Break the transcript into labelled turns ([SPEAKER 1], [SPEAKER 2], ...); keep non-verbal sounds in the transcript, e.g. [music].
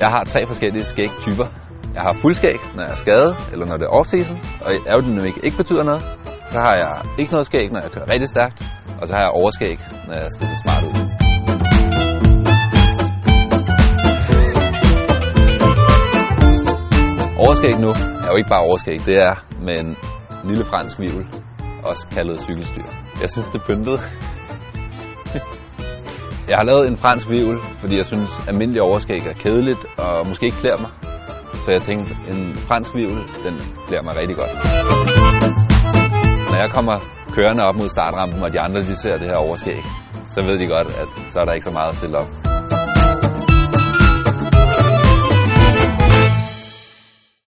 [SPEAKER 1] Jeg har tre forskellige skægtyper. Jeg har fuldskæg, når jeg er skadet, eller når det er off-season, og aerodynamik ikke betyder noget. Så har jeg ikke noget skæg, når jeg kører rigtig stærkt, og så har jeg overskæg, når jeg skal se smart ud. Overskæg nu er jo ikke bare overskæg, det er med en lille fransk vivl, også kaldet cykelstyr. Jeg synes, det er pyntet. [laughs] Jeg har lavet en fransk vivel, fordi jeg synes, almindelig overskæg er kedeligt og måske ikke klæder mig. Så jeg tænkte, en fransk vivel, den klæder mig rigtig godt. Når jeg kommer kørende op mod startrampen, og de andre de ser det her overskæg, så ved de godt, at så er der ikke så meget at stille op.